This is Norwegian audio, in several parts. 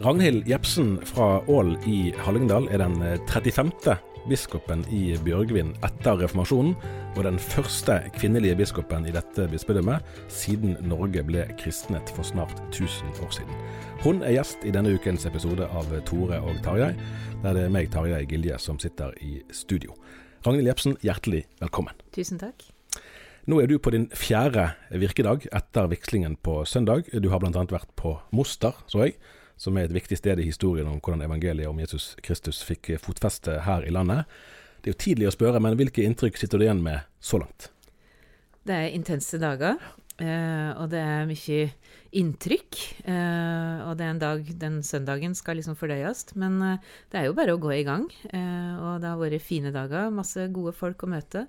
Ragnhild Jepsen fra Ål i Hallingdal er den 35. biskopen i Bjørgvin etter reformasjonen, og den første kvinnelige biskopen i dette bispedømmet siden Norge ble kristnet for snart 1000 år siden. Hun er gjest i denne ukens episode av Tore og Tarjei, der det er meg, Tarjei Gilje, som sitter i studio. Ragnhild Jepsen, hjertelig velkommen. Tusen takk. Nå er du på din fjerde virkedag etter vigslingen på søndag. Du har bl.a. vært på Moster, så jeg som er et viktig sted i historien om hvordan evangeliet om Jesus Kristus fikk fotfeste her i landet. Det er jo tidlig å spørre, men hvilke inntrykk sitter du igjen med så langt? Det er intense dager, eh, og det er mye inntrykk. Eh, og det er en dag, den søndagen skal liksom fordøyes, men eh, det er jo bare å gå i gang. og det har vært fine dager, masse gode folk å møte.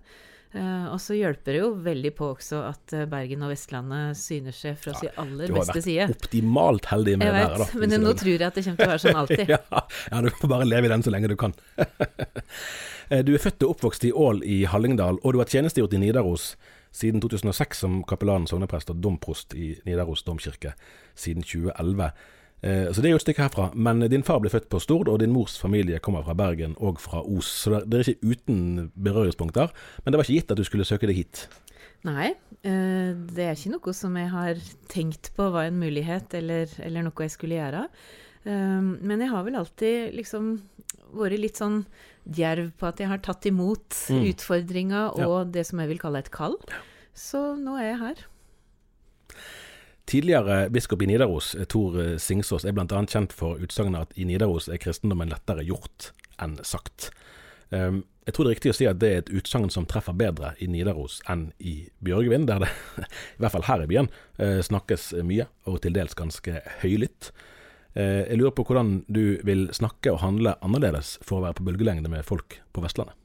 Uh, og så hjelper det jo veldig på også at uh, Bergen og Vestlandet syner seg fra ja, sin aller beste side. Du har vært optimalt heldig med vet, det. Men nå tror jeg at det kommer til å være sånn alltid. ja, ja, du får bare leve i den så lenge du kan. Eh, du er født og oppvokst i Ål i Hallingdal, og du har tjenestegjort i Nidaros siden 2006 som kapellan, sogneprest og domprost i Nidaros domkirke siden 2011. Eh, så det er jo et stykke herfra. Men din far ble født på Stord, og din mors familie kommer fra Bergen og fra Os. Så det er ikke uten berøringspunkter. Men det var ikke gitt at du skulle søke deg hit? Nei, eh, det er ikke noe som jeg har tenkt på var en mulighet, eller, eller noe jeg skulle gjøre. Eh, men jeg har vel alltid liksom vært litt sånn djerv på at jeg har tatt imot mm. utfordringa og ja. det som jeg vil kalle et kall. Så nå er jeg her. Tidligere biskop i Nidaros, Tor Singsås, er bl.a. kjent for utsagnet at i Nidaros er kristendommen lettere gjort enn sagt. Um, jeg tror det er riktig å si at det er et utsagn som treffer bedre i Nidaros enn i Bjørgvin, der det, i hvert fall her i byen, uh, snakkes mye, og til dels ganske høylytt. Jeg lurer på hvordan du vil snakke og handle annerledes for å være på bølgelengde med folk på Vestlandet?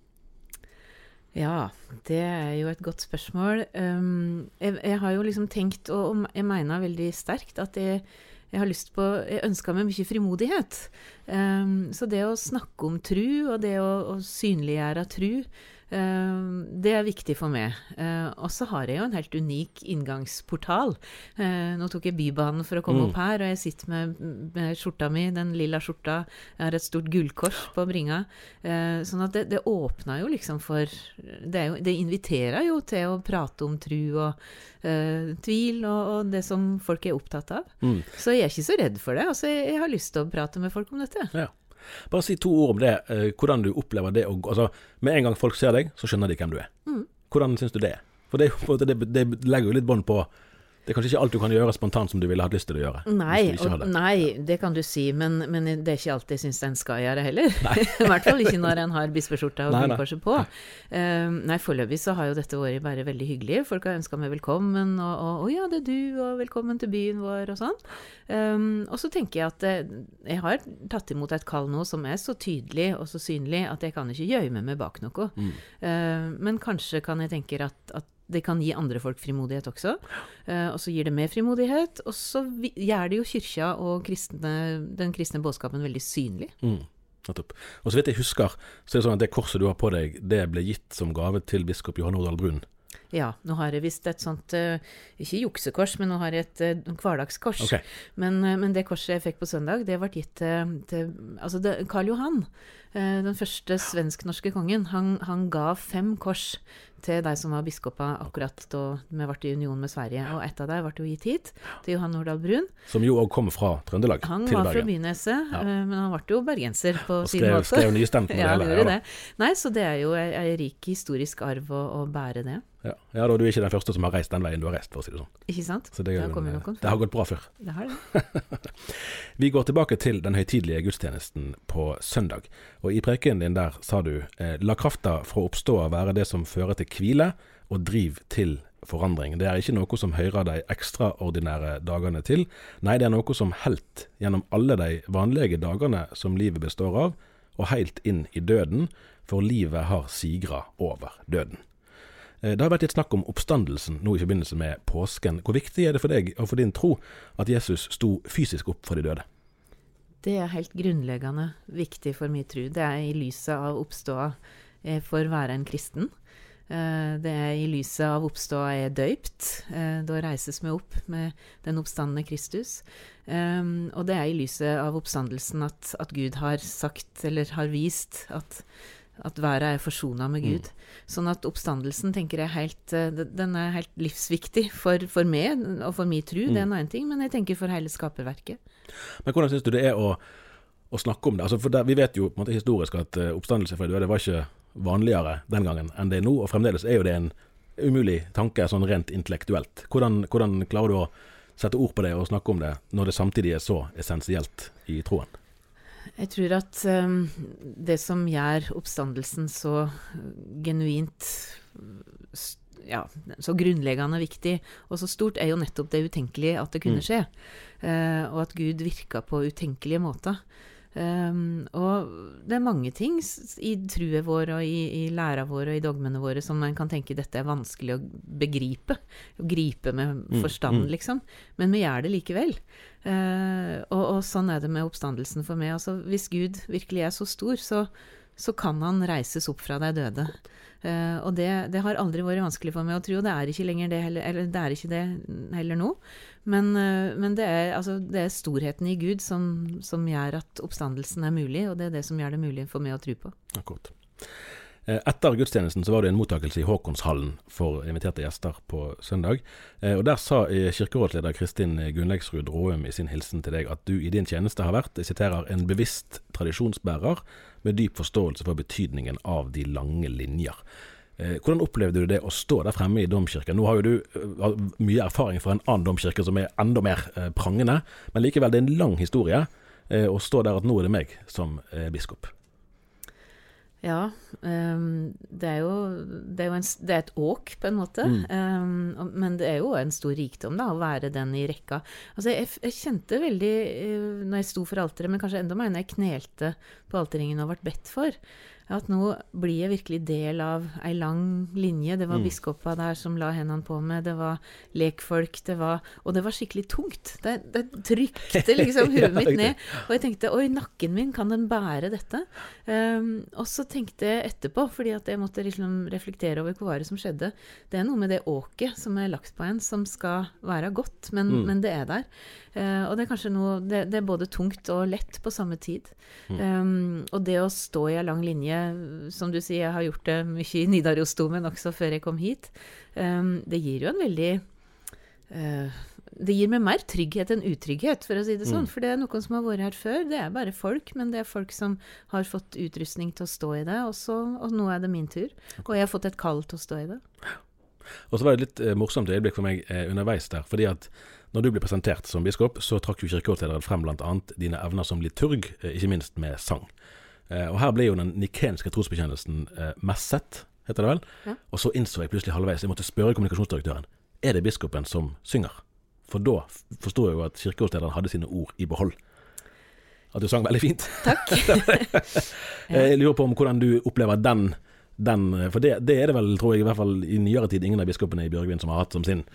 Ja, det er jo et godt spørsmål. Um, jeg, jeg, har jo liksom tenkt, og jeg mener veldig sterkt, at jeg, jeg har lyst på Jeg ønska meg mye frimodighet. Um, så det å snakke om tru, og det å, å synliggjøre tru, det er viktig for meg. Uh, og så har jeg jo en helt unik inngangsportal. Uh, nå tok jeg Bybanen for å komme mm. opp her, og jeg sitter med, med, skjorta mi, den lilla skjorta. Jeg har et stort gullkors på bringa. sånn at det, det åpna jo liksom for det, jo, det, inviterer jo til å prate om tru og tvil og, og, det som folk er opptatt av. Mm. Så jeg er ikke så redd for det. Altså, jeg, jeg har lyst til å prate med folk om dette. Ja. Bare si to ord om det, eh, hvordan du opplever det. Og, altså, med en gang folk ser deg, så skjønner de hvem du er. Mm. Hvordan syns du det er? For det, det, det, legger jo litt bånd på Det er kanskje ikke alt du kan gjøre spontant som du ville hatt lyst til å gjøre? Nei, og, nei, det kan du si, men, men det er ikke alt jeg syns en skal gjøre heller. I hvert fall ikke når en har bispeskjorta og Nei, nei. gullkorset på. Eh, nei, foreløpig så har jo dette vært bare veldig hyggelig. Folk har ønska meg velkommen, og, og 'Å ja, det er du', og 'velkommen til byen vår', og sånn. Um, og så tenker jeg at eh, jeg har tatt imot et kall nå som er så tydelig og så synlig at jeg kan ikke gjemme meg bak noe. Eh, men kanskje kan jeg tenke at, at det kan gi andre folk frimodighet også. Eh, og så gir det mer frimodighet, og så gjør det jo kyrkja og kristne, den kristne budskapen veldig synlig. Mm, nettopp. Og så vidt jeg husker, så er det sånn at det korset du har på deg, det ble gitt som gave til biskop Johan Odal Brun. Ja, nå har jeg visst et sånt eh, Ikke juksekors, men nå har jeg et eh, hverdagskors. Okay. Men, men det korset jeg fikk på søndag, det ble gitt til, til Altså, det, Karl Johan, den første svensk-norske kongen, han, han ga fem kors til de som var biskopa akkurat da vi ble i union med Sverige. Og ett av dem ble jo gitt hit, til Johan Nordahl Brun. Som jo òg kommer fra Trøndelag Han til var fra Bergen. Byneset, Ja. eh, men han ble jo bergenser på Og sin måte. måte. skrev nystemt med ja, det han hele. Ja, det. Nei, så det er jo ei rik historisk arv å, å bære det. ja. ja, da, du er ikke den første som har reist den veien du har reist, for å si det sånn. Ikke sant? Så det, er en, noen det har gått bra før. Det har det. Vi går tilbake til den høytidelige gudstjenesten på søndag. Og i prekenen din der sa du eh, la krafta fra oppståa være det som fører til hvile og driv til forandring. Det er ikke noe som hører de ekstraordinære dagene til. Nei, det er noe som helt gjennom alle de vanlige dagene som livet består av, og helt inn i døden, for livet har sigra over døden. Eh, Det har vært litt snakk om oppstandelsen nå i forbindelse med påsken. Hvor viktig er det for deg og for din tro at Jesus sto fysisk opp for de døde? Det er helt grunnleggende viktig for min tro. Det er i lyset av oppståa jeg får være en kristen. Eh, Det er i lyset av oppståa jeg er døypt. Eh, Da reises vi opp med den oppstandende Kristus. Og det er i lyset av oppstandelsen at, at Gud har sagt, eller har vist, at, at verden er forsona med Gud. Sånn at oppstandelsen tenker jeg helt, eh, den er helt livsviktig for, for meg og for min tro. Det er en annen ting, men jeg tenker for hele skaperverket. Men hvordan syns du det er å, å snakke om det? Altså for der, Vi vet jo på en måte historisk at eh, oppstandelse fra de døde var ikke vanligere den gangen enn det er nå, og fremdeles er jo det en umulig tanke sånn rent intellektuelt. Hvordan, hvordan klarer du å sette ord på det og snakke om det, når det samtidig er så essensielt i troen? Jeg tror at um, det som gjør oppstandelsen så genuint ja, så grunnleggende viktig og så stort, er jo nettopp det utenkelige at det kunne skje. Eh, og at Gud virka på utenkelige måter. Um, og det er mange ting i truet vår og i, i læra vår og i dogmene våre som man kan tenke dette er vanskelig å begripe. Å gripe med forstand, liksom. Men vi gjør det likevel. Uh, og, og sånn er det med oppstandelsen for meg. Altså, hvis Gud virkelig er så stor, så, så kan han reises opp fra deg døde. Uh, og det, det har aldri vært vanskelig for meg å tro, og det er ikke lenger det heller, eller det er ikke det heller nå. Men, uh, men det, er, altså, det er storheten i Gud som, som gjør at oppstandelsen er mulig, og det er det som gjør det mulig for meg å tro på. Akkurat. Eh, Etter gudstjenesten så var det en mottakelse i Håkonshallen for inviterte gjester på søndag. Eh, Og Der sa eh, kirkerådsleder Kristin Gunnleiksrud Råum i sin hilsen til deg at du i din tjeneste har vært jeg siterer, en bevisst tradisjonsbærer med dyp forståelse for betydningen av de lange linjer. Hvordan opplevde du det å stå der fremme i domkirken? Nå har jo du mye erfaring fra en annen domkirke som er enda mer prangende, men likevel, det er en lang historie å stå der at nå er det meg som biskop. Ja, Um, det er jo, det er en, det er et åk, på en måte. Mm. Um, men det er jo en stor rikdom da, å være den i rekka. Altså, jeg, jeg kjente veldig, uh, når jeg sto for alteret, men kanskje enda mer når jeg knelte på alterringen og ble bedt for, at nå blir jeg virkelig del av ei lang linje. Det var biskoper der som la hendene på meg, det var lekfolk, det var Og det var skikkelig tungt. Det, det trykte liksom huet mitt ned. Og jeg tenkte oi, nakken min, kan den bære dette? Um, og så tenkte jeg etterpå, fordi at jeg måtte liksom reflektere over hva som skjedde. Det er noe med det åket som er lagt på en, som skal være godt, men, men det er der. Eh, og det er kanskje noe det, det er både tungt og lett på samme tid. Um, og det å stå i ei lang linje, som du sier, jeg har gjort det mye i Nidarosdomen også før jeg kom hit, um, det gir jo en veldig uh, det gir meg mer trygghet enn utrygghet, for å si det sånn. For det er noen som har vært her før. Det er bare folk, men det er folk som har fått utrustning til å stå i det. Og, så, og nå er det min tur. Og jeg har fått et kall til å stå i det. Og så var det et litt eh, morsomt øyeblikk for meg eh, underveis der. fordi at når du ble presentert som biskop, så trakk jo kirkerådslederen frem bl.a. dine evner som liturg, eh, ikke minst med sang. Eh, og her ble jo den nikenske trosbekjennelsen eh, messet, heter det vel. Ja. Og så innså jeg plutselig halvveis, jeg måtte spørre kommunikasjonsdirektøren, er det biskopen som synger? For da forsto jeg jo at kirkerådslederen hadde sine ord i behold. At du sang veldig fint. Takk. Jeg lurer på om hvordan du opplever den, den For det, det er det vel, tror jeg, i hvert fall i nyere tid ingen av biskopene i Bjørgvin som har hatt som sin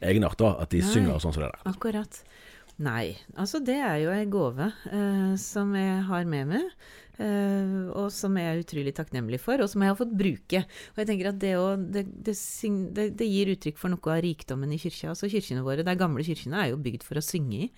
egenart, da, at de Nei. synger sånn som det der. Akkurat. Nei, altså det er jo ei gave eh, som jeg har med meg. Eh, og som jeg er utrolig takknemlig for, og som jeg har fått bruke. Og jeg tenker at det, også, det, det, det, gir uttrykk for noe av rikdommen i kyrkja. Altså Kirkene våre, de gamle kirkene, er jo bygd for å synge i.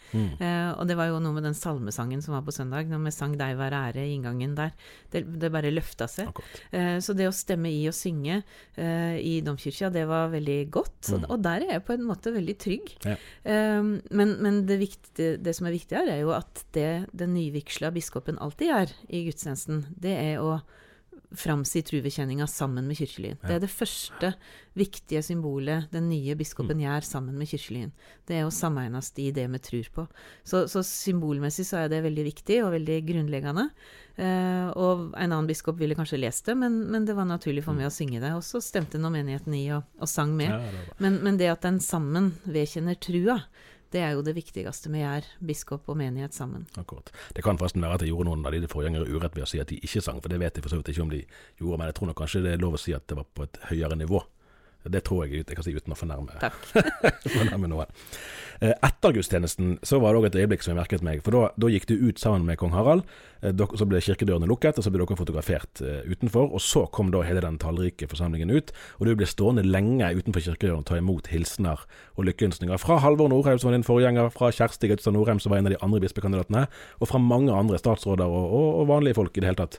Eh, og det var jo noe med den salmesangen som var på søndag, når vi sang 'Deg være ære' i inngangen der. Det, det bare løfta seg. Eh, Så det å stemme i og synge i domkirka, det var veldig godt. Og, og der er jeg på en måte veldig trygg. Ja. Men men det, viktige, det som er viktig her, er jo at det den nyvigsla biskopen alltid gjør i gudstjenesten, det er å framsi truvekjenninga sammen med kirkelyen. Det er det første viktige symbolet den nye biskopen gjør sammen med kirkelyen. Det er å sameines i det vi tror på. Så, så symbolmessig så er det veldig viktig og veldig grunnleggende. Eh, og en annen biskop ville kanskje lest det, men, men det var naturlig for meg å synge det. Og så stemte nå menigheten i og, og sang med. Ja, det. Men, men det at en sammen vedkjenner trua, det er jo det viktigste vi gjør, biskop og menighet sammen. Akkurat. Det kan forresten være at jeg gjorde noen av de forgjengere urett ved å si at de ikke sang, for det vet jeg for så vidt ikke om de gjorde, men jeg tror nok kanskje det er lov å si at det var på et høyere nivå. Det tror jeg jeg kan si uten å fornærme, fornærme noen. Eh, Etter gudstjenesten så var det òg et øyeblikk som jeg merket meg, for da, da gikk du ut sammen med kong Harald. eh, Så ble kirkedørene lukket, og så ble dere fotografert eh, utenfor. Og så kom da hele den tallrike forsamlingen ut, og du ble stående lenge utenfor kirkedøren og ta imot hilsener og lykkeønskninger fra Halvor Nordheim, som var din forgjenger, fra Kjersti Gautstad Nordheim, som var en av de andre bispekandidatene, og fra mange andre statsråder og, og, og vanlige folk i det hele tatt.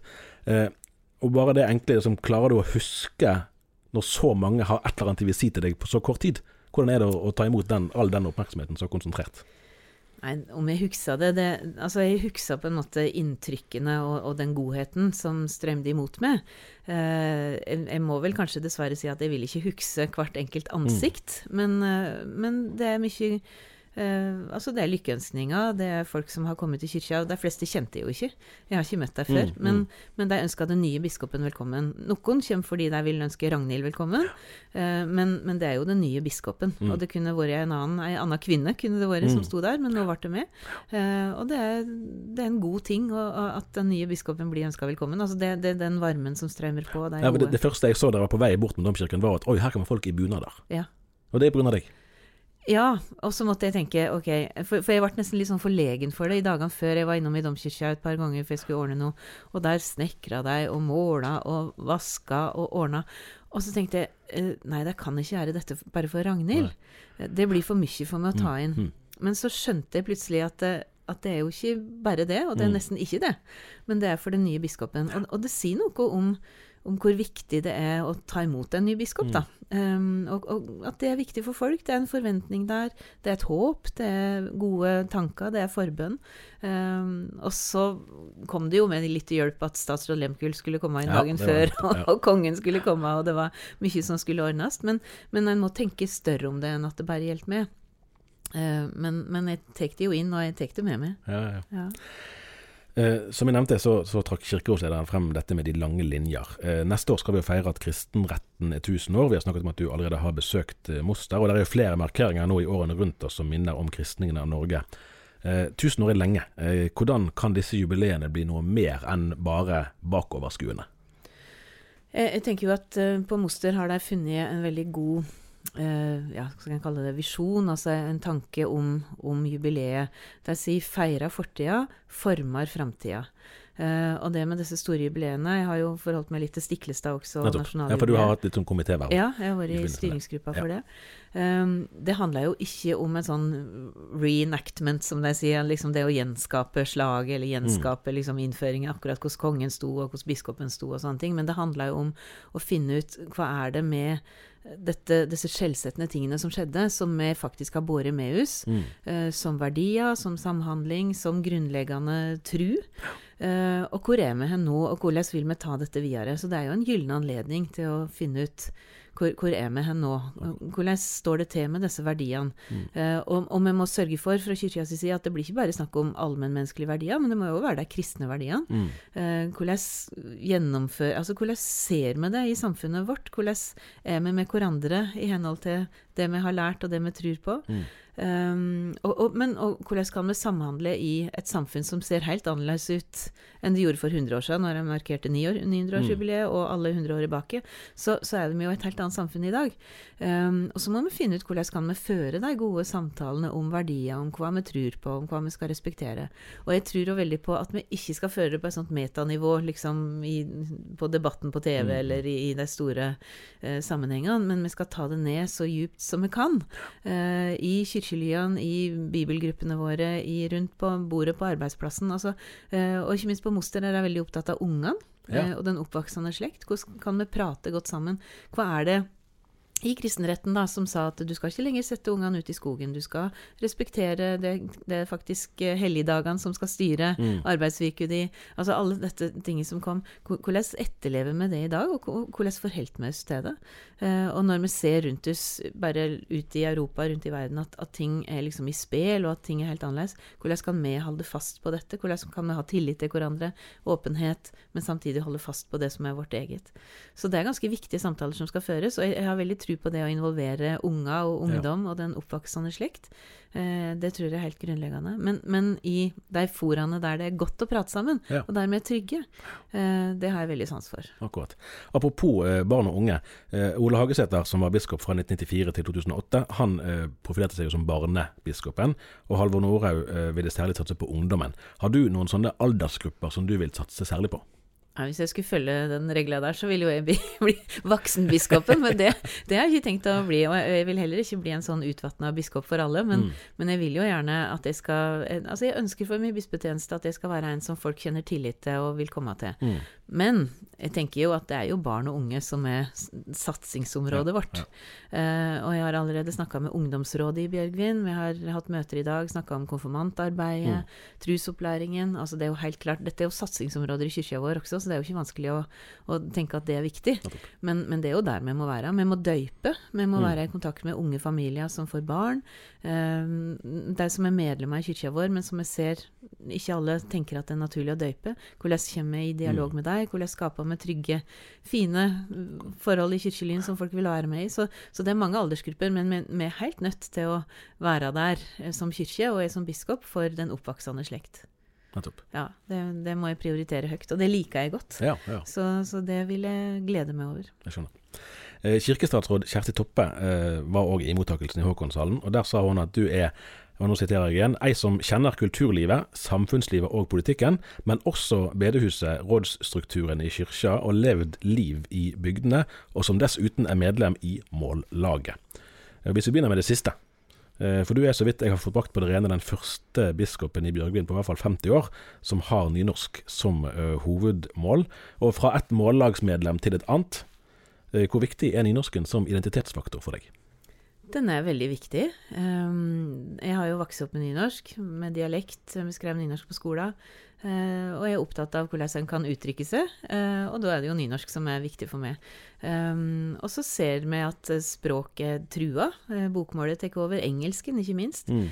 Og bare det enkle som klarer du å huske når så mange har et eller annet de vil si til deg på så kort tid? Hvordan er det å, ta imot den, all den oppmerksomheten så konsentrert? Nei, om jeg husker det, det Altså, jeg husker på en måte inntrykkene og, og den godheten som strømde imot meg. Eh, jeg, jeg må vel kanskje dessverre si at jeg vil ikke huske hvert enkelt ansikt, men, eh, men det er mye eh, altså Det er lykkeønskninger, det er folk som har kommet til kirka. og De fleste kjente jeg jo ikke, jeg har ikke møtt deg før. Mm, men, men de ønska den nye biskopen velkommen. Noen kommer fordi de vil ønske Ragnhild velkommen, uh, men, men det er jo den nye biskopen. Mm. Og det kunne vært en annen, en annen kvinne kunne det vært som sto der, men nå ble det med. Uh, og det er, det er en god ting og, og at den nye biskopen blir ønska velkommen. Altså det, det er den varmen som strømmer på. Det Ja, det, det første jeg så da jeg var på vei bort med domkirken, var at oi, her kommer folk i bunader. Ja. Og det er pga. deg. Ja, og så måtte jeg tenke, ok, for, for jeg ble nesten litt sånn forlegen for det i dagene før jeg var innom i domkirka et par ganger for jeg skulle ordne noe, og der snekra de og måla og vaska og ordna. Og så tenkte jeg, eh, nei, jeg kan ikke gjøre dette bare for Ragnhild. Det blir for mye for meg å ta inn. Men så skjønte jeg plutselig at at det er jo ikke bare det, og det er nesten ikke det. Men det er for den nye biskopen. Og, og det sier noe om, om hvor viktig det er å ta imot en ny biskop, da. Um, og, og at det er viktig for folk. Det er en forventning der. Det er et håp, det er gode tanker, det er forbønn. Um, og så kom det jo med litt hjelp at statsråd Lehmkuhl skulle komme inn dagen ja, var før, og, ja. og kongen skulle komme, og det var mye som skulle ordnes. Men, men en må tenke større om det enn at det bare gjelder med. Uh, men, men jeg tar det jo inn, og jeg tar det med meg. Ja, ja. Ja. Eh, som jeg nevnte, så, så trakk kirkeårslederen frem dette med de lange linjer. Eh, neste år skal vi jo feire at kristenretten er 1000 år. Vi har snakket om at du allerede har besøkt eh, Moster, og det er jo flere markeringer nå i årene rundt oss som minner om kristningen av Norge. Eh, 1000 år er lenge. Eh, hvordan kan disse jubileene bli noe mer enn bare bakoverskuende? Jeg, jeg tenker jo at eh, på Moster har de funnet en veldig god eh, ja, hva skal jeg kalle det, visjon, altså en tanke om, om jubileet. De sier 'feira fortida, formar framtida'. Eh, og det med disse store jubileene Jeg har jo forholdt meg litt til Stiklestad også. Ja, for du har hatt litt sånn komitéverv. Ja, jeg har vært i styringsgruppa for Ja. det. Um, det handler jo ikke om en sånn reenactment, som de sier. liksom Det å gjenskape slaget, eller gjenskape liksom innføringen, akkurat hvordan kongen sto, og hvordan biskopen sto, og sånne ting. Men det handler jo om å finne ut hva er det med dette, disse skjellsettende tingene som skjedde, som vi faktisk har båret med oss. eh, som verdier, som samhandling, som grunnleggende tru. Eh, og hvor er vi hen nå, og hvordan vil vi ta dette videre? Så det er jo en gyllen anledning til å finne ut hvor, hvor er vi hen nå? Hvordan står det til med disse verdiene? Eh, og, og vi må sørge for fra kirkas side at det blir ikke bare snakk om allmennmenneskelige verdier, men det må jo være de kristne verdiene. Eh, hvordan, gjennomfør, altså, hvordan ser vi det i samfunnet vårt? Hvordan er vi med hverandre i henhold til det vi har lært og det vi tror på? Um, og, og, men og, hvordan kan vi samhandle i et samfunn som ser helt annerledes ut enn det gjorde for 100 år siden, når jeg markerte 900-årsjubileet og alle 100 år tilbake? Så, så er vi jo et helt annet samfunn i dag. Um, og så må vi finne ut hvordan kan vi føre de gode samtalene om verdier, om hva vi tror på, om hva vi skal respektere. Og jeg tror jo veldig på at vi ikke skal føre det på et sånt metanivå, liksom i, på debatten på TV mm. eller i, i, de store uh, sammenhengene, men vi skal ta det ned så djupt som vi kan. Uh, I kirkeliene, i bibelgruppene våre, i, rundt på bordet på arbeidsplassen. Altså, uh, og ikke minst på Moster der er veldig opptatt av ungene ja. og den oppvoksende slekt. Hvordan kan vi prate godt sammen? Hva er det i kristenretten da, som sa at du skal ikke lenger sette ungene ut i skogen. Du skal respektere det, det faktisk eh, helligdagene som skal styre mm. arbeidsuka di. Altså alle dette tinget som kom. Hvordan etterlever vi det i dag, og hvordan forholder vi oss til det? Uh, og når vi ser rundt oss, bare ute i Europa, rundt i verden, at, at, ting er liksom i spel, og at ting er helt annerledes, hvordan kan vi holde fast på dette? Hvordan kan vi ha tillit til hverandre, åpenhet, men samtidig holde fast på det som er vårt eget? Så det er ganske viktige samtaler som skal føres, og jeg har veldig tro på det å involvere unger og ungdom ja. og den oppvoksende slekt. Eh, det tror jeg er helt grunnleggende. Men, men, i de foraene der det er godt å prate sammen, ja. og dermed trygge, eh, det har jeg veldig sans for. Akkurat. Apropos eh, barn og unge. Eh, Ole Hagesæter, som var biskop fra 1994 til 2008, han eh, profilerte seg jo som barnebiskopen. Og Halvor Norhaug eh, ville særlig satse på ungdommen. Har du noen sånne aldersgrupper som du vil satse særlig på? Ja, hvis jeg skulle følge den regla der, så ville jo jeg bli, bli voksenbiskopen, men det, det, har jeg ikke tenkt å bli. Og jeg vil heller ikke bli en sånn utvatna biskop for alle, men, mm. men, jeg vil jo gjerne at jeg skal Altså, jeg ønsker for min bispetjeneste at jeg skal være en som folk kjenner tillit til og vil komme til. Mm. Men jeg tenker jo at det er jo barn og unge som er satsingsområdet ja, vårt. Ja. Uh, og jeg har allerede snakka med ungdomsrådet i Bjørgvin. Vi har hatt møter i dag, snakka om konfirmantarbeidet, mm. trusopplæringen. Altså det er jo helt klart, Dette er jo satsingsområder i kirka vår også, så det er jo ikke vanskelig å, å tenke at det er viktig. Men, men, det er jo der vi må være. Vi må døype. Vi må mm. være i kontakt med unge familier som får barn. Uh, de som er medlemmer i kirka vår, men som vi ser ikke alle tenker at det er naturlig å døype. Hvordan kommer vi i dialog mm. med deg? Hvordan skaper vi trygge, fine forhold i kirkelyen som folk vil være med i? Så, så det er mange aldersgrupper, men vi er helt nødt til å være der eh, som kirke og jeg som biskop for den oppvoksende slekt. Ja, det, det, må jeg prioritere høyt, og det liker jeg godt. Ja, ja. Så, så, det vil jeg glede meg over. Jeg skjønner. Eh, kirkestatsråd Kjersti Toppe eh, var òg i mottakelsen i Håkonshallen, og der sa hun at du er og nå siterer jeg igjen, ei som kjenner kulturlivet, samfunnslivet og politikken, men også bedehuset, rådsstrukturen i kyrkja og levd liv i bygdene, og som dessuten er medlem i Mållaget. Eh, hvis vi begynner med det siste. Eh, for du er, så vidt jeg har fått brakt på det rene, den første biskopen i Bjørgvin på i hvert fall 50 år som har nynorsk som uh, hovedmål. Og fra et mållagsmedlem til et annet. Uh, hvor viktig er nynorsken som identitetsfaktor for deg? Den er veldig viktig. Um, jeg har jo vokst opp med nynorsk, med dialekt. Vi skrev nynorsk på skolen. Uh, og jeg er opptatt av hvordan en kan uttrykke seg, uh, og da er det jo nynorsk som er viktig for meg. Um, og så ser vi at språket trua. Uh, bokmålet tar over engelsken, ikke minst. Mm.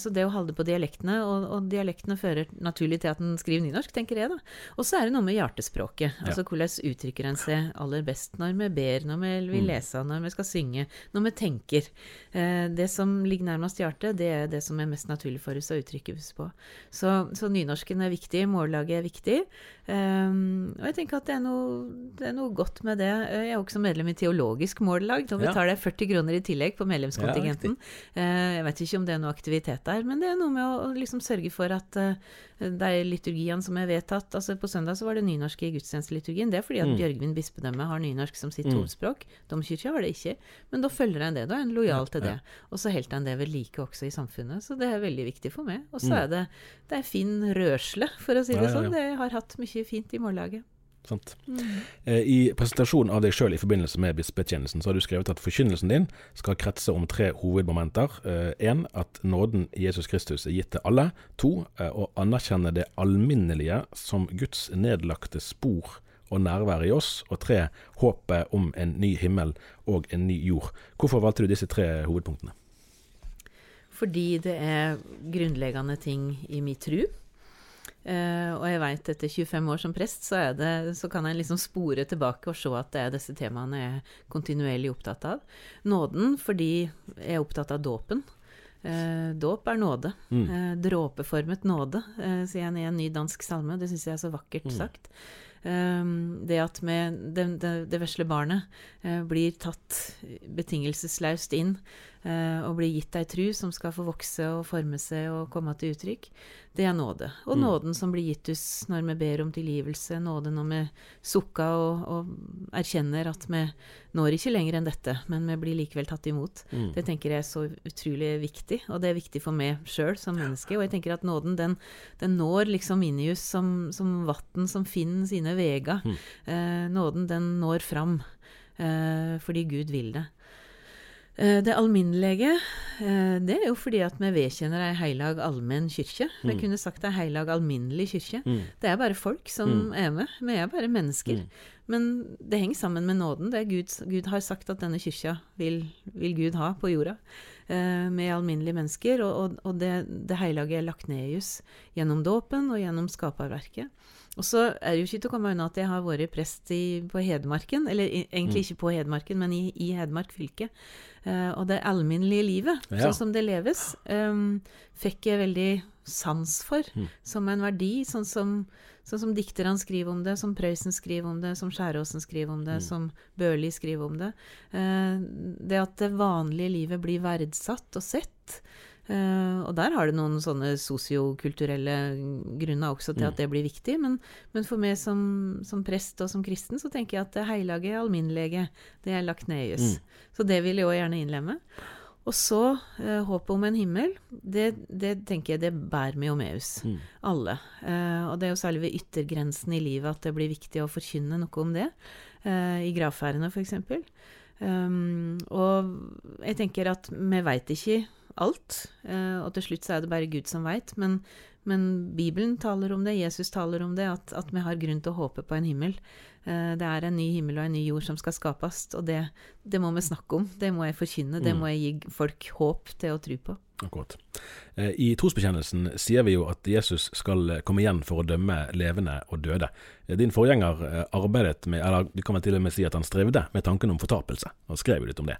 så det å holde på dialektene, og, og, dialektene fører naturlig til at en skriver nynorsk, tenker jeg da. Og så er det noe med hjertespråket. Ja. Altså hvordan uttrykker en seg aller best når vi ber, når vi vil mm. lese, når vi skal synge, når vi tenker. det som ligger nærmest hjertet, det er det som er mest naturlig for oss å uttrykke oss på. Så, så nynorsken er viktig viktig, mållaget er viktig. Um, og jeg tenker at det er, noe, det er, noe, godt med det. Jeg er også medlem i Teologisk mållag. Da betaler jeg 40 kroner i tillegg på medlemskontingenten. Ja, uh, jeg vet ikke om det er noe aktivitet der, men det er noe med å, liksom sørge for at uh, de liturgiene som er vedtatt altså På søndag så var det nynorsk i gudstjenesteliturgien. Det er fordi at mm. Bjørgvin bispedømme har nynorsk som sitt mm. hovedspråk. Domkirka har det ikke. Men da følger en det. Da er en lojal ja, til det. Ja. Og så holder en det ved like også i samfunnet. Så det er veldig viktig for meg. Og så mm. er det, det er fin rørsle, for å si det sånn. Det har hatt mye fint i mållaget. Sant. Mm. Eh, I presentasjonen av deg sjøl i forbindelse med bispetjenesten, så har du skrevet at forkynnelsen din skal kretse om tre hovedmomenter. Én, eh, at nåden Jesus Kristus er gitt til alle. To, eh, å anerkjenne det alminnelige som Guds nedlagte spor og nærvær i oss. Og tre, håpet om en ny himmel og en ny jord. Hvorfor valgte du disse tre hovedpunktene? Fordi det er grunnleggende ting i min tru. Uh, og jeg veit etter 25 år som prest, så, det, så, kan jeg liksom spore tilbake og se at det er disse temaene jeg er kontinuerlig opptatt av. Nåden fordi jeg er opptatt av dåpen. Uh, dåp er nåde. Mm. Uh, dråpeformet nåde, sier han i en ny dansk salme. Det syns jeg er så vakkert mm. sagt. Um, det at med det, det, det vesle barnet blir tatt betingelseslaust inn og blir gitt ei tru som skal få vokse og forme seg og komme til uttrykk, det er nåde. Og mm. nåden som blir gitt oss når vi ber om tilgivelse, nåde når vi sukker og, og, erkjenner at vi når ikke lenger enn dette, men vi blir likevel tatt imot. Mm. Det tenker jeg er så utrolig viktig, og det er viktig for meg sjøl som menneske. Og jeg tenker at nåden, den, den når liksom inn i oss som, som vann som finner sine veier. Mm. Eh, nåden, den når fram. Eh, fordi Gud vil det. Eh, det alminnelige, eh, det er jo fordi at vi vedkjenner ei heilag allmenn kyrkje. Vi mm. kunne sagt ei heilag alminnelig kyrkje. Mm. Det er bare folk som mm. er med. Vi er bare mennesker. Men det henger sammen med nåden. Det Gud, Gud har sagt at denne kyrkja vil, vil Gud ha på jorda. Eh, med alminnelige mennesker. Og, og, og det, det hellige er lagt ned i oss gjennom dåpen og gjennom skaperverket. Og så er det jo ikke til å komme unna at jeg har vært prest i, på Hedmarken. Eller egentlig mm. ikke på Hedmarken, men i, i Hedmark fylke. Uh, og det alminnelige livet, ja. sånn som det leves, um, fikk jeg veldig sans for mm. som en verdi. Sånn som, sånn som dikterne skriver om det, som Prøysen skriver om det, som Skjæråsen skriver om det, mm. som Børli skriver om det. Eh, det at det vanlige livet blir verdsatt og sett. Uh, og der har det noen sånne sosiokulturelle grunner også til at mm. det blir viktig. Men, men for meg som, som, prest og som kristen, så tenker jeg at det hellige, alminnelige, det er lagt ned oss. Mm. Så det vil jeg òg gjerne innlemme. Og så eh, håpet om en himmel, det, det, tenker jeg det bærer med oss, mm. alle. Eh, og det er jo særlig ved yttergrensen i livet at det blir viktig å forkynne noe om det. I gravferdene, f.eks. Um, og jeg tenker at vi veit ikke alt. Eh, og til slutt så er det bare Gud som veit. Men, men, Bibelen taler om det, Jesus taler om det, at, at, vi har grunn til å håpe på en himmel. Eh, det er en ny himmel og en ny jord som skal skapes, og det, det må vi snakke om. Det må jeg forkynne. Det mm. må jeg gi folk håp til å tro på. Akkurat. Eh, I trosbekjennelsen sier vi jo at Jesus skal komme igjen for å dømme levende og døde. Din forgjenger arbeidet med, eller du kan vel til og med si at han strevde med tanken om fortapelse, og skrev jo litt om det.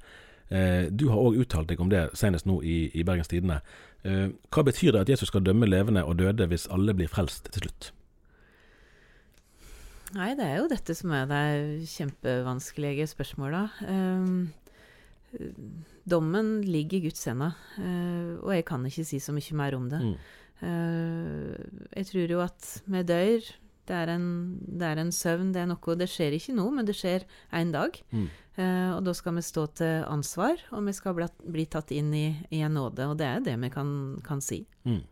Eh, du har òg uttalt deg om det senest nå i, i Bergens Tidende. Eh, hva betyr det at Jesus skal dømme levende og døde hvis alle blir frelst til slutt? Nei, det er jo dette som er det kjempevanskelige spørsmålet. Um, dommen ligger i Guds hender, uh, og jeg kan ikke si så mye mer om det. Mm. Uh, jeg tror jo at vi dør det er, en, det er, en, søvn, det er noe Det skjer ikke nå, men det skjer en dag. Mm. Uh, og da skal vi stå til ansvar, og vi skal bli, bli tatt inn i, i, en nåde. Og det er det vi kan, kan si. Mm.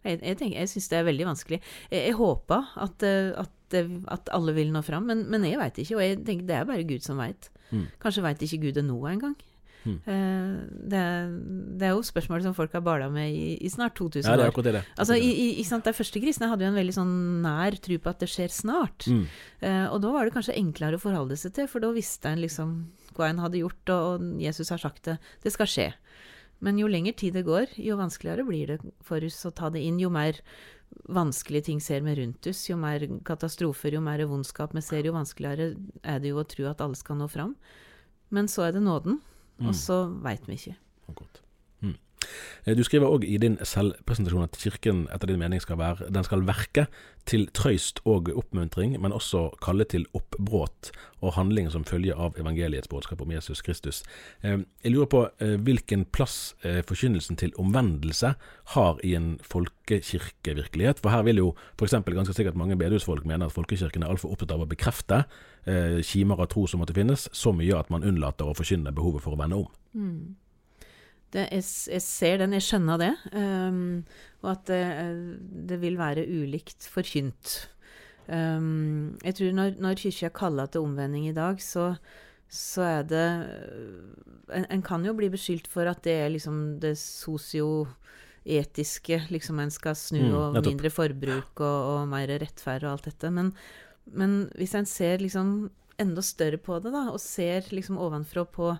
Jeg, jeg, tenker, jeg syns det er veldig vanskelig. Jeg, jeg håper at, eh, at, at, alle vil nå fram, men, men jeg veit ikke. Og jeg tenker det er bare Gud som veit. Mm. Kanskje veit ikke Gud det nå engang. Mm. Det, det, er jo spørsmål som folk har bala med i, i, snart 2000 år. Ja, det er akkurat det. Altså, i, i, sant, De første kristne hadde jo en veldig sånn nær tro på at det skjer snart. Mm. Og da var det kanskje enklere å forholde seg til, for da visste en liksom hva en hadde gjort, og, og Jesus har sagt det. Det skal skje. Men jo lenger tid det går, jo vanskeligere blir det for oss å ta det inn. Jo mer vanskelige ting ser vi rundt oss, jo mer katastrofer, jo mer vondskap vi ser, jo vanskeligere er det jo å tro at alle skal nå fram. Men så er det nåden. Og mm. så veit vi ikke. Eh, du skriver òg i din selvpresentasjon at Kirken etter din mening skal være Den skal verke til trøyst og oppmuntring, men også kalle til oppbråt og handling som følge av evangeliets budskap om Jesus Kristus. Eh, jeg lurer på eh, hvilken plass forkynnelsen til omvendelse har i en folkekirkevirkelighet. For her vil jo f.eks. ganske sikkert mange bedehusfolk mene at folkekirken er altfor opptatt av å bekrefte kimer av tro som måtte finnes, så mye at man unnlater å forkynne behovet for å vende om. Mm. Det, jeg, jeg, ser den, jeg skjønner det. Um, og at det, det, vil være ulikt forkynt. Um, jeg tror når, når kirka kaller til omvending i dag, så, så er det en, en, kan jo bli beskyldt for at det er liksom det sosioetiske, liksom en skal snu, mm, og mindre forbruk og, og mer rettferd og alt dette. Men, men hvis en ser liksom enda større på det, da, og ser liksom ovenfra på,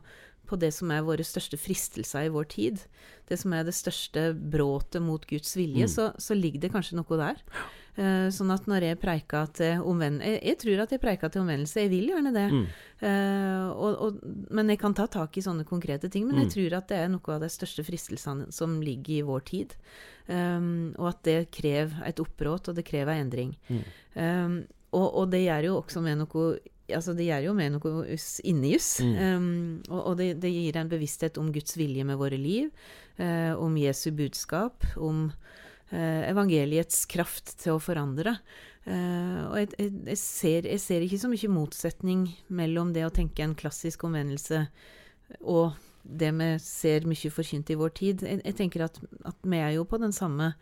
på det som er våre største fristelser i vår tid, det som er det største bråtet mot Guds vilje, Mm. så, så ligger det kanskje noe der. Uh, sånn at når jeg preika til omvendelse jeg, jeg tror at jeg preika til omvendelse, jeg vil gjerne det. Mm. Uh, og, og, men jeg kan ta tak i sånne konkrete ting. Men Mm. jeg tror at det er noe av de største fristelsene som ligger i vår tid. Um, og at det krever et oppråd, og det krever en endring. Mm. Um, og, og det gjør jo også med noe Altså det gjør jo med noe us- inni oss. Mm. Um, og og det, det gir en bevissthet om Guds vilje med våre liv, uh, om Jesu budskap, om uh, evangeliets kraft til å forandre. Uh, og jeg, jeg, jeg, ser, jeg ser ikke så mye motsetning mellom det å tenke en klassisk omvendelse og det vi ser mye forkynt i vår tid. Jeg, jeg tenker at, at vi er jo på den samme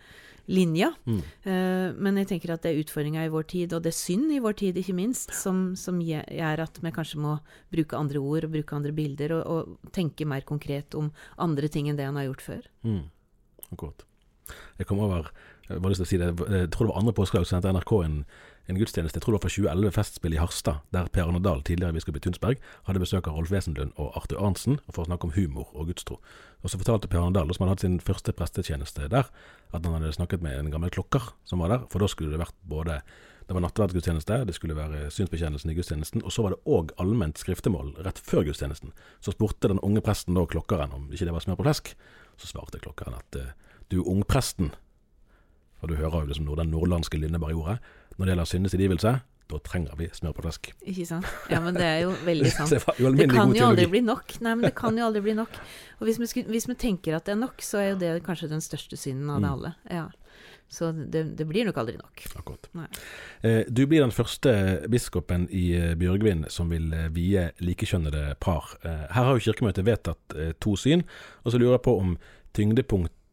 linja. Mm. Uh, men jeg tenker at det er utfordringer i vår tid, og det er synd i vår tid, ikke minst, som, som gjør at vi kanskje må bruke andre ord og bruke andre bilder, og, og tenke mer konkret om andre ting enn det han har gjort før. Mm. Godt. Jeg kom over jeg lyst til å si det, jeg tror det var andre påskedag så sendte NRK en, en gudstjeneste, jeg tror det var fra 2011 Festspill i Harstad, der Per Arne tidligere biskop i Tunsberg, hadde besøk av Rolf Wesenlund og Arthur Arntzen for å snakke om humor og gudstro. Og så fortalte Per Arne som hadde hatt sin første prestetjeneste der, at han hadde snakket med en gammel klokker som var der, for da skulle det vært både det var nattverdsgudstjeneste, det skulle være synsbekjennelsen i gudstjenesten, og så var det òg allment skriftemål rett før gudstjenesten. Så spurte den unge presten da klokkeren om ikke det var smør på flesk. Så svarte klokkeren at eh, du ungpresten, for du hører jo liksom den nordlandske ordet, når det gjelder syndens tilgivelse, da trenger vi smør på flesk. Ikke sant? Ja, men det er jo veldig sant. Det kan jo aldri bli nok. Nei, men det kan jo aldri bli nok. Og hvis vi, skulle, hvis vi tenker at det er nok, så er jo det kanskje den største synden av det Mm. alle. Ja. Så det, det blir nok aldri nok. Akkurat. Eh, Du blir den første biskopen i eh, Bjørgvin som vil eh, vie likekjønnede par. Eh, Her har jo Kirkemøtet vedtatt eh, to syn, og så lurer jeg på om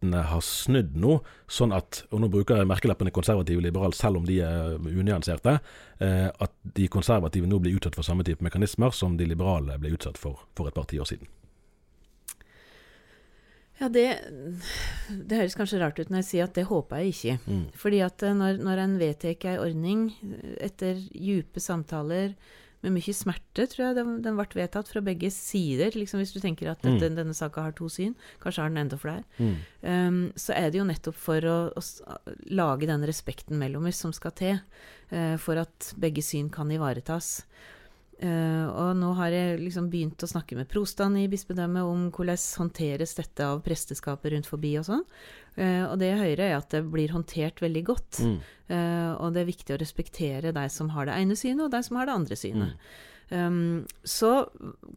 tyngdepunktene har snudd nå, sånn at, og nå bruker jeg merkelappene konservativ og liberal selv om de er unyanserte, eh, at de konservative nå blir utsatt for samme type mekanismer som de liberale ble utsatt for for et par tiår siden. Ja, det, det høres kanskje rart ut når jeg sier at det håper jeg ikke. Mm. Fordi at eh, når, når en vedtar ei ordning eh, etter djupe samtaler med mye smerte, tror jeg den, den ble vedtatt fra begge sider. Liksom hvis du tenker at dette, Mm. denne saka har to syn, kanskje har den enda flere. Mm. Um, så er det jo nettopp for å, å lage den respekten mellom oss som skal til, uh, for at begge syn kan ivaretas. Uh, og nå har jeg liksom begynt å snakke med prostene i bispedømmet om hvordan håndteres dette av presteskapet rundt forbi og sånn. Eh, og det jeg hører, er at det blir håndtert veldig godt. Mm. Uh, og det er viktig å respektere deg som har det ene synet, og deg som har det andre synet. Um, så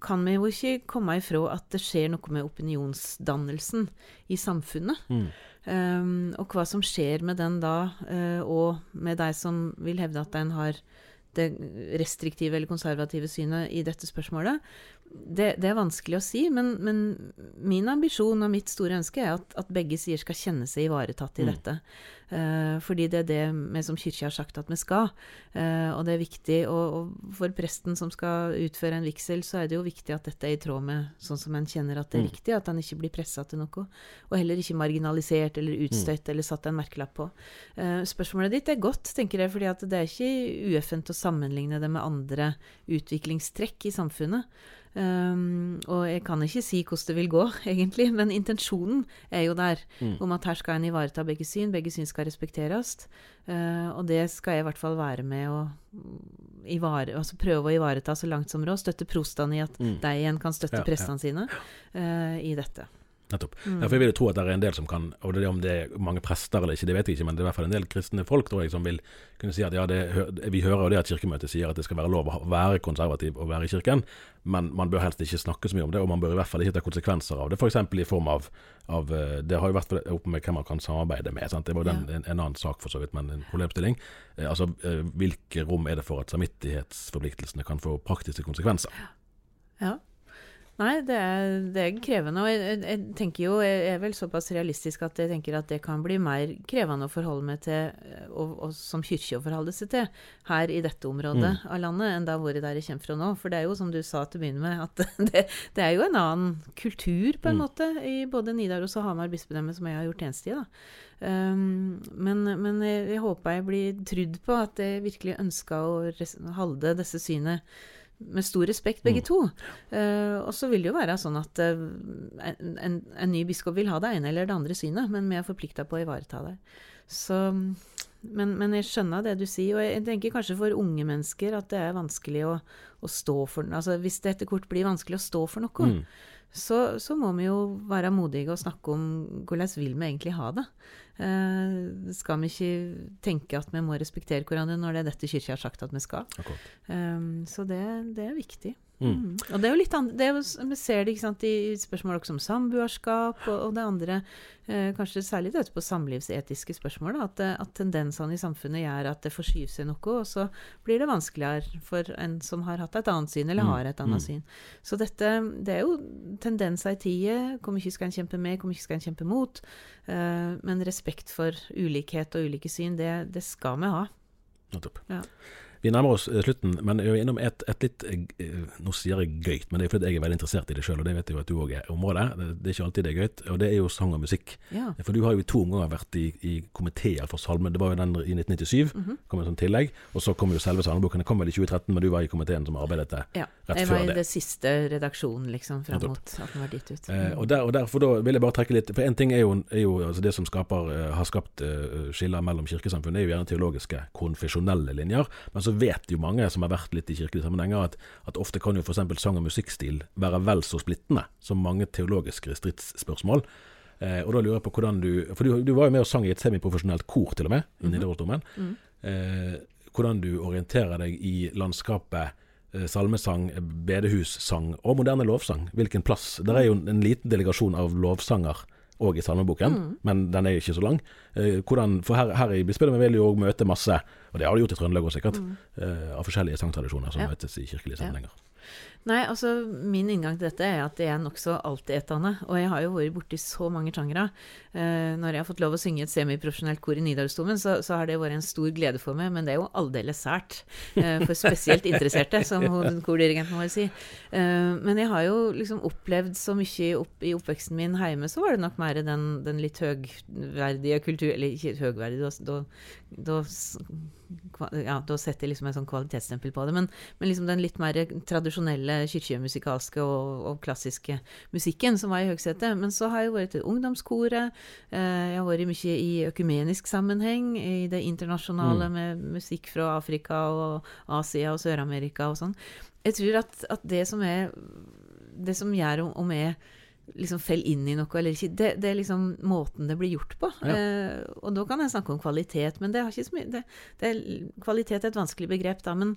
kan vi jo ikke komme ifra at det skjer noe med opinionsdannelsen i samfunnet. Mm. Um, og hva som skjer med den da, uh, og med deg som vil hevde at den har det restriktive eller konservative synet i dette spørsmålet, det, det er vanskelig å si. Men, men min ambisjon og mitt store ønske er at, at begge sider skal kjenne seg ivaretatt i Mm. dette. Uh, fordi det er det vi som kirke har sagt at vi skal. Uh, og det er viktig. Og, og for presten som skal utføre en vigsel, så er det jo viktig at dette er i tråd med sånn som en kjenner at det er Mm. riktig. At han ikke blir pressa til noe. Og heller ikke marginalisert eller utstøtt eller satt en merkelapp på. Uh, spørsmålet ditt er godt, tenker jeg, fordi at det er ikke ueffent å sammenligne det med andre utviklingstrekk i samfunnet. Um, og jeg kan ikke si hvordan det vil gå, egentlig, men intensjonen er jo der. Om at her skal en ivareta begge syn, begge syn skal respekteres. Uh, og det skal jeg i hvert fall være med å ivare, altså prøve å ivareta så langt som råd. Støtte prostene i at de igjen kan støtte Ja, ja. sine uh, i dette. Nettopp. Mm. For jeg vil jo tro at det er en del som kan, og det om det er mange prester eller ikke, det vet jeg ikke, men det er i hvert fall en del kristne folk tror jeg, som vil kunne si at ja, det, vi hører jo det at Kirkemøtet sier at det skal være lov å være konservativ og være i kirken, men man bør helst ikke snakke så mye om det, og man bør i hvert fall ikke ta konsekvenser av det, f.eks. i form av, av eh, Det har jo vært oppe med hvem man kan samarbeide med, sant? det var den, en, en annen sak for så vidt, men en problemstilling. Eh, altså, eh, hvilke rom er det for at samvittighetsforpliktelsene kan få praktiske konsekvenser? Ja. Nei, det er, det er krevende. Og jeg, jeg, tenker jo, jeg er vel såpass realistisk at jeg tenker at det kan bli mer krevende å forholde meg til, og, og som kirke å forholde seg til, her i dette området Mm. av landet, enn da hvor der jeg kommer fra nå. For det er jo som du sa til å begynne med, at det, det er jo en annen kultur, på en Mm. måte, i både Nidaros og Hamar bispedømme, som jeg har gjort tjeneste i. da. Um, men, men jeg, jeg håper jeg blir trudd på at jeg virkelig ønska å holde disse synet med stor respekt, begge to. Uh, og så vil det jo være sånn at uh, en, en, en ny biskop vil ha det ene eller det andre synet, men vi er forplikta på å ivareta det. Så, men, men jeg skjønner det du sier, og jeg tenker kanskje for unge mennesker at det er vanskelig å, å stå for Altså hvis det etter kort blir vanskelig å stå for noe, Mm. så, så må vi jo være modige og snakke om hvordan vil vi egentlig ha det. Eh, skal vi ikke tenke at vi må respektere hverandre når det er dette kirka har sagt at vi skal? Um, så det, det er viktig. Mm. Mm. Og det er jo litt andre, det jo, Vi ser det ikke sant, i spørsmål også om samboerskap og, og det andre, eh, kanskje særlig det på samlivsetiske spørsmål, da, at, eh, at tendensene i samfunnet gjør at det forskyver seg noe, og så blir det vanskeligere for en som har hatt et annet syn, eller Mm. har et annet Mm. syn. Så dette, det er jo tendenser i tida. Hvor mye skal en kjempe med, hvor mye skal en kjempe mot? Eh, men respekt for ulikhet og ulike syn, det, det skal vi ha. Nettopp. Ja. Vi nærmer oss eh, slutten, men jeg er innom et, et litt eh, Nå sier jeg gøyt, men det er fordi jeg er veldig interessert i det sjøl, og det vet jeg jo at du òg er området. Det, det er ikke alltid det er gøyt, og det er jo sang og musikk. Ja. For du har jo i to omganger vært i, i komiteer for salme. Det var jo den i 1997, Mhm. kom en sånn tillegg. Og så kom jo selve salmeboken. Den kom vel i 2013, men du var i komiteen som arbeidet det Ja, rett jeg var før i det. det siste redaksjonen, liksom, fram mot at den var gitt ut. Eh, og, der, og derfor da vil jeg bare trekke litt For en ting er jo, er jo altså det som skaper, eh, har skapt eh, skiller mellom kirkesamfunn, er jo gjerne teologiske, konfesjonelle linjer. Men så vet jo mange som har vært litt i kirkelige sammenhenger, at, at ofte kan jo f.eks. sang- og musikkstil være vel så splittende som mange teologiske stridsspørsmål. Eh, og da lurer jeg på hvordan du For du, du var jo med og sang i et semiprofesjonelt kor, til og med, i Nidarosdomen. Mm. Eh, hvordan du orienterer deg i landskapet eh, salmesang, bedehussang og moderne lovsang. Hvilken plass? Det er jo en liten delegasjon av lovsanger òg i salmeboken, Mm. men den er ikke så lang. Eh, hvordan, for her, her i bispedømmet vil jo òg møte masse, og det har de gjort i Trøndelag òg sikkert, eh, av forskjellige sangtradisjoner som Mm. Ja. møtes i kirkelige Ja. Nei, altså min inngang til dette er at det er nokså altetende. Og jeg har jo vært borti så mange sjangere. Eh, når jeg har fått lov å synge et semiprofesjonelt kor i Nidarosdomen, så, så har det vært en stor glede for meg, men det er jo aldeles sært. Eh, for spesielt interesserte, som kordirigenten må si. Eh, men jeg har jo liksom opplevd så mye opp, i oppveksten min hjemme, så var det nok mer den, den litt høgverdige kultur Eller ikke høgverdig, da, da, da ja, da setter liksom en sånn kvalitetsstempel på det. Men, men liksom den litt mer tradisjonelle kirkemusikalske og, og klassiske musikken som var i høgsetet. Men så har jeg vært i ungdomskoret. Eh, jeg har vært mye i økumenisk sammenheng, i det internasjonale med musikk fra Afrika og Asia og Sør-Amerika og sånn. Jeg tror at, at det som er Det som gjør om, om jeg liksom faller inn i noe eller ikke, det, det er liksom måten det blir gjort på. Ja. Eh, og da kan jeg snakke om kvalitet, men det mye det, det er, Kvalitet er et vanskelig begrep, da. men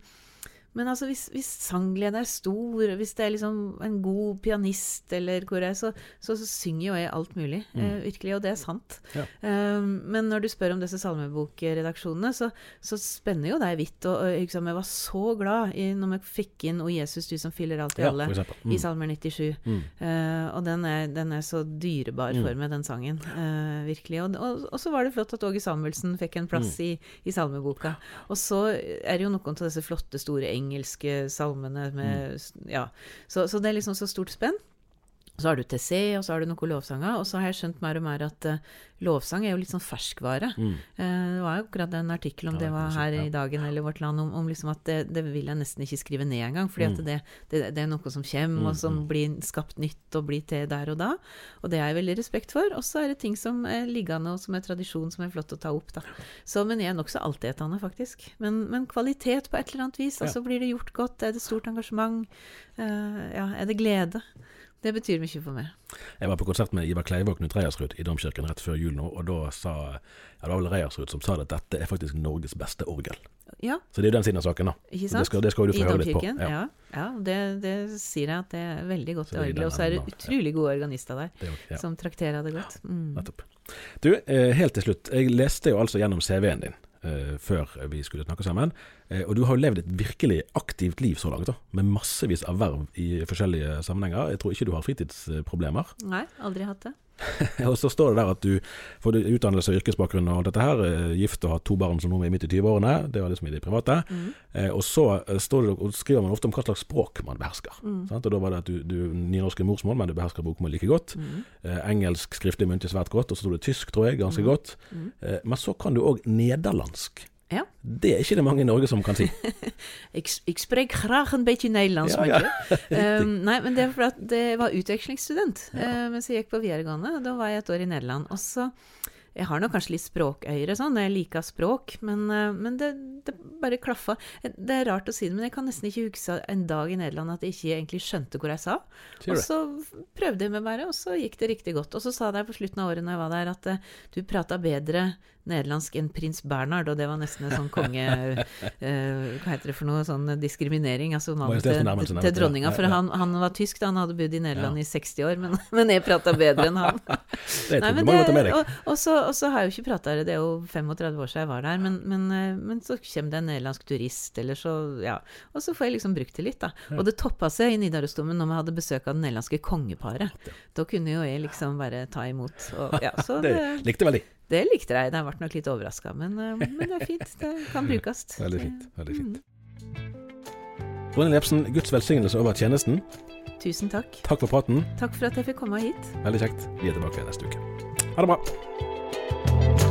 men altså, hvis, hvis sanggleden er stor, hvis det er liksom en god pianist eller hvor jeg så, så, så synger jo jeg alt mulig, eh, virkelig, og det er sant. Ja. Um, men når du spør om disse salmebokredaksjonene, så, så spenner jo deg vidt. Og, og liksom, jeg var så glad i, når vi fikk inn 'O Jesus, du som fyller alt i alle'. Mm. i Salmer 97. Mm. Uh, og den er, den er så dyrebar Mm. for meg, den sangen. Uh, virkelig. Og, og, og så var det flott at Åge Samuelsen fikk en plass Mm. i, i salmeboka. Og så er det jo noen av disse flotte, store engelske salmene med Mm. Ja. Så, så det er liksom så stort spenn. Så har du TC, og så har du noen lovsanger. Og så har jeg skjønt mer og mer at uh, lovsang er jo litt sånn ferskvare. Mm. Uh, det var jo akkurat en artikkel om Ja, det var her ja. i Dagen eller Vårt Land, om, om liksom at det, det vil jeg nesten ikke skrive ned engang. fordi Mm. at det, det, det er noe som kommer, og som blir skapt nytt og blir til der og da. Og det har jeg veldig respekt for. Og så er det ting som er liggende, og som er tradisjon som er flott å ta opp. da. Så, men jeg er nokså altetende, faktisk. Men, men kvalitet på et eller annet vis. Altså blir det gjort godt, er det stort engasjement, uh, ja, er det glede? Det betyr mye for meg. Jeg var på konsert med Ivar Kleive og Knut Reiersrud i Domkirken rett før jul nå, og da sa ja, det var vel Reiersrud som sa det, at dette er faktisk Norges beste orgel. Ja, Så det er jo den siden av saken, da. ikke sant? Det skal, det skal du få I høre litt på. Ja, ja. ja det, det sier jeg at det er veldig godt orgel. Og så er det utrolig gode organister der, er ja. som trakterer det godt. Mm. Nettopp. Du, eh, helt til slutt. Jeg leste jo altså gjennom CV-en din. Uh, før vi skulle snakke sammen. Eh, og du har jo levd et virkelig aktivt liv så langt, da, med massevis av verv i forskjellige sammenhenger. Jeg tror ikke du har fritidsproblemer. Nei, aldri hatt det. og så står det der at du får utdannelse og yrkesbakgrunn og alt dette her, eh, gift og har to barn som nå er midt i 20-årene, det var liksom i det private. Mm. Eh, og så eh, står det, og skriver man ofte om hva slags språk man behersker. Mm. Sant? Og da var det at du, du nynorsk er morsmål, men du behersker bokmål like godt. Mm. Eh, engelsk skriftlig muntlig svært godt, og så sto det tysk, tror jeg, ganske Mm. godt. Mm. Eh, men så kan du òg nederlandsk. Ja. Det er ikke det mange i Norge som kan si. Ik, ik spreek graag en beetje Nederlands Ja, ja. Um, nei, men det er fordi det var utvekslingsstudent ja. mens jeg gikk på videregående. Da var jeg et år i Nederland. Og så Jeg har nok kanskje litt språkøyre sånn, jeg liker språk, men, uh, men det, det bare klaffa. Det er rart å si det, men jeg kan nesten ikke huske en dag i Nederland at jeg ikke egentlig skjønte hvor jeg sa. Og så prøvde jeg meg bare, og så gikk det riktig godt. Og så sa de på slutten av året når jeg var der, at du prata bedre nederlandsk enn prins Bernhard, og det var nesten en sånn konge... eh, hva heter det for noe? Sånn diskriminering. Altså mannen til, til dronninga. For han, han var tysk, da. Han hadde bodd i Nederland i 60 år, men, men jeg prata bedre enn han. Det Nei, et men kompliment med deg. og, og, så, og så har jeg jo ikke prata det, det er jo 35 år siden jeg var der, men, men, eh, men så kommer det en nederlandsk turist, eller så Ja. Og så får jeg liksom brukt det litt, da. Og det toppa seg i Nidarosdomen når vi hadde besøk av det nederlandske kongeparet. Da kunne jo jeg liksom bare ta imot. Og, ja, så Det det, likte veldig. Det likte jeg. Jeg ble nok litt overraska, men, eh, men det er fint. Det kan brukes. Veldig fint. veldig fint. Mm. Ronny Lepsen, Guds velsignelse over tjenesten. Tusen takk. Takk for praten. Takk for at jeg fikk komme hit. Veldig kjekt. Vi er tilbake neste uke. Ha det bra.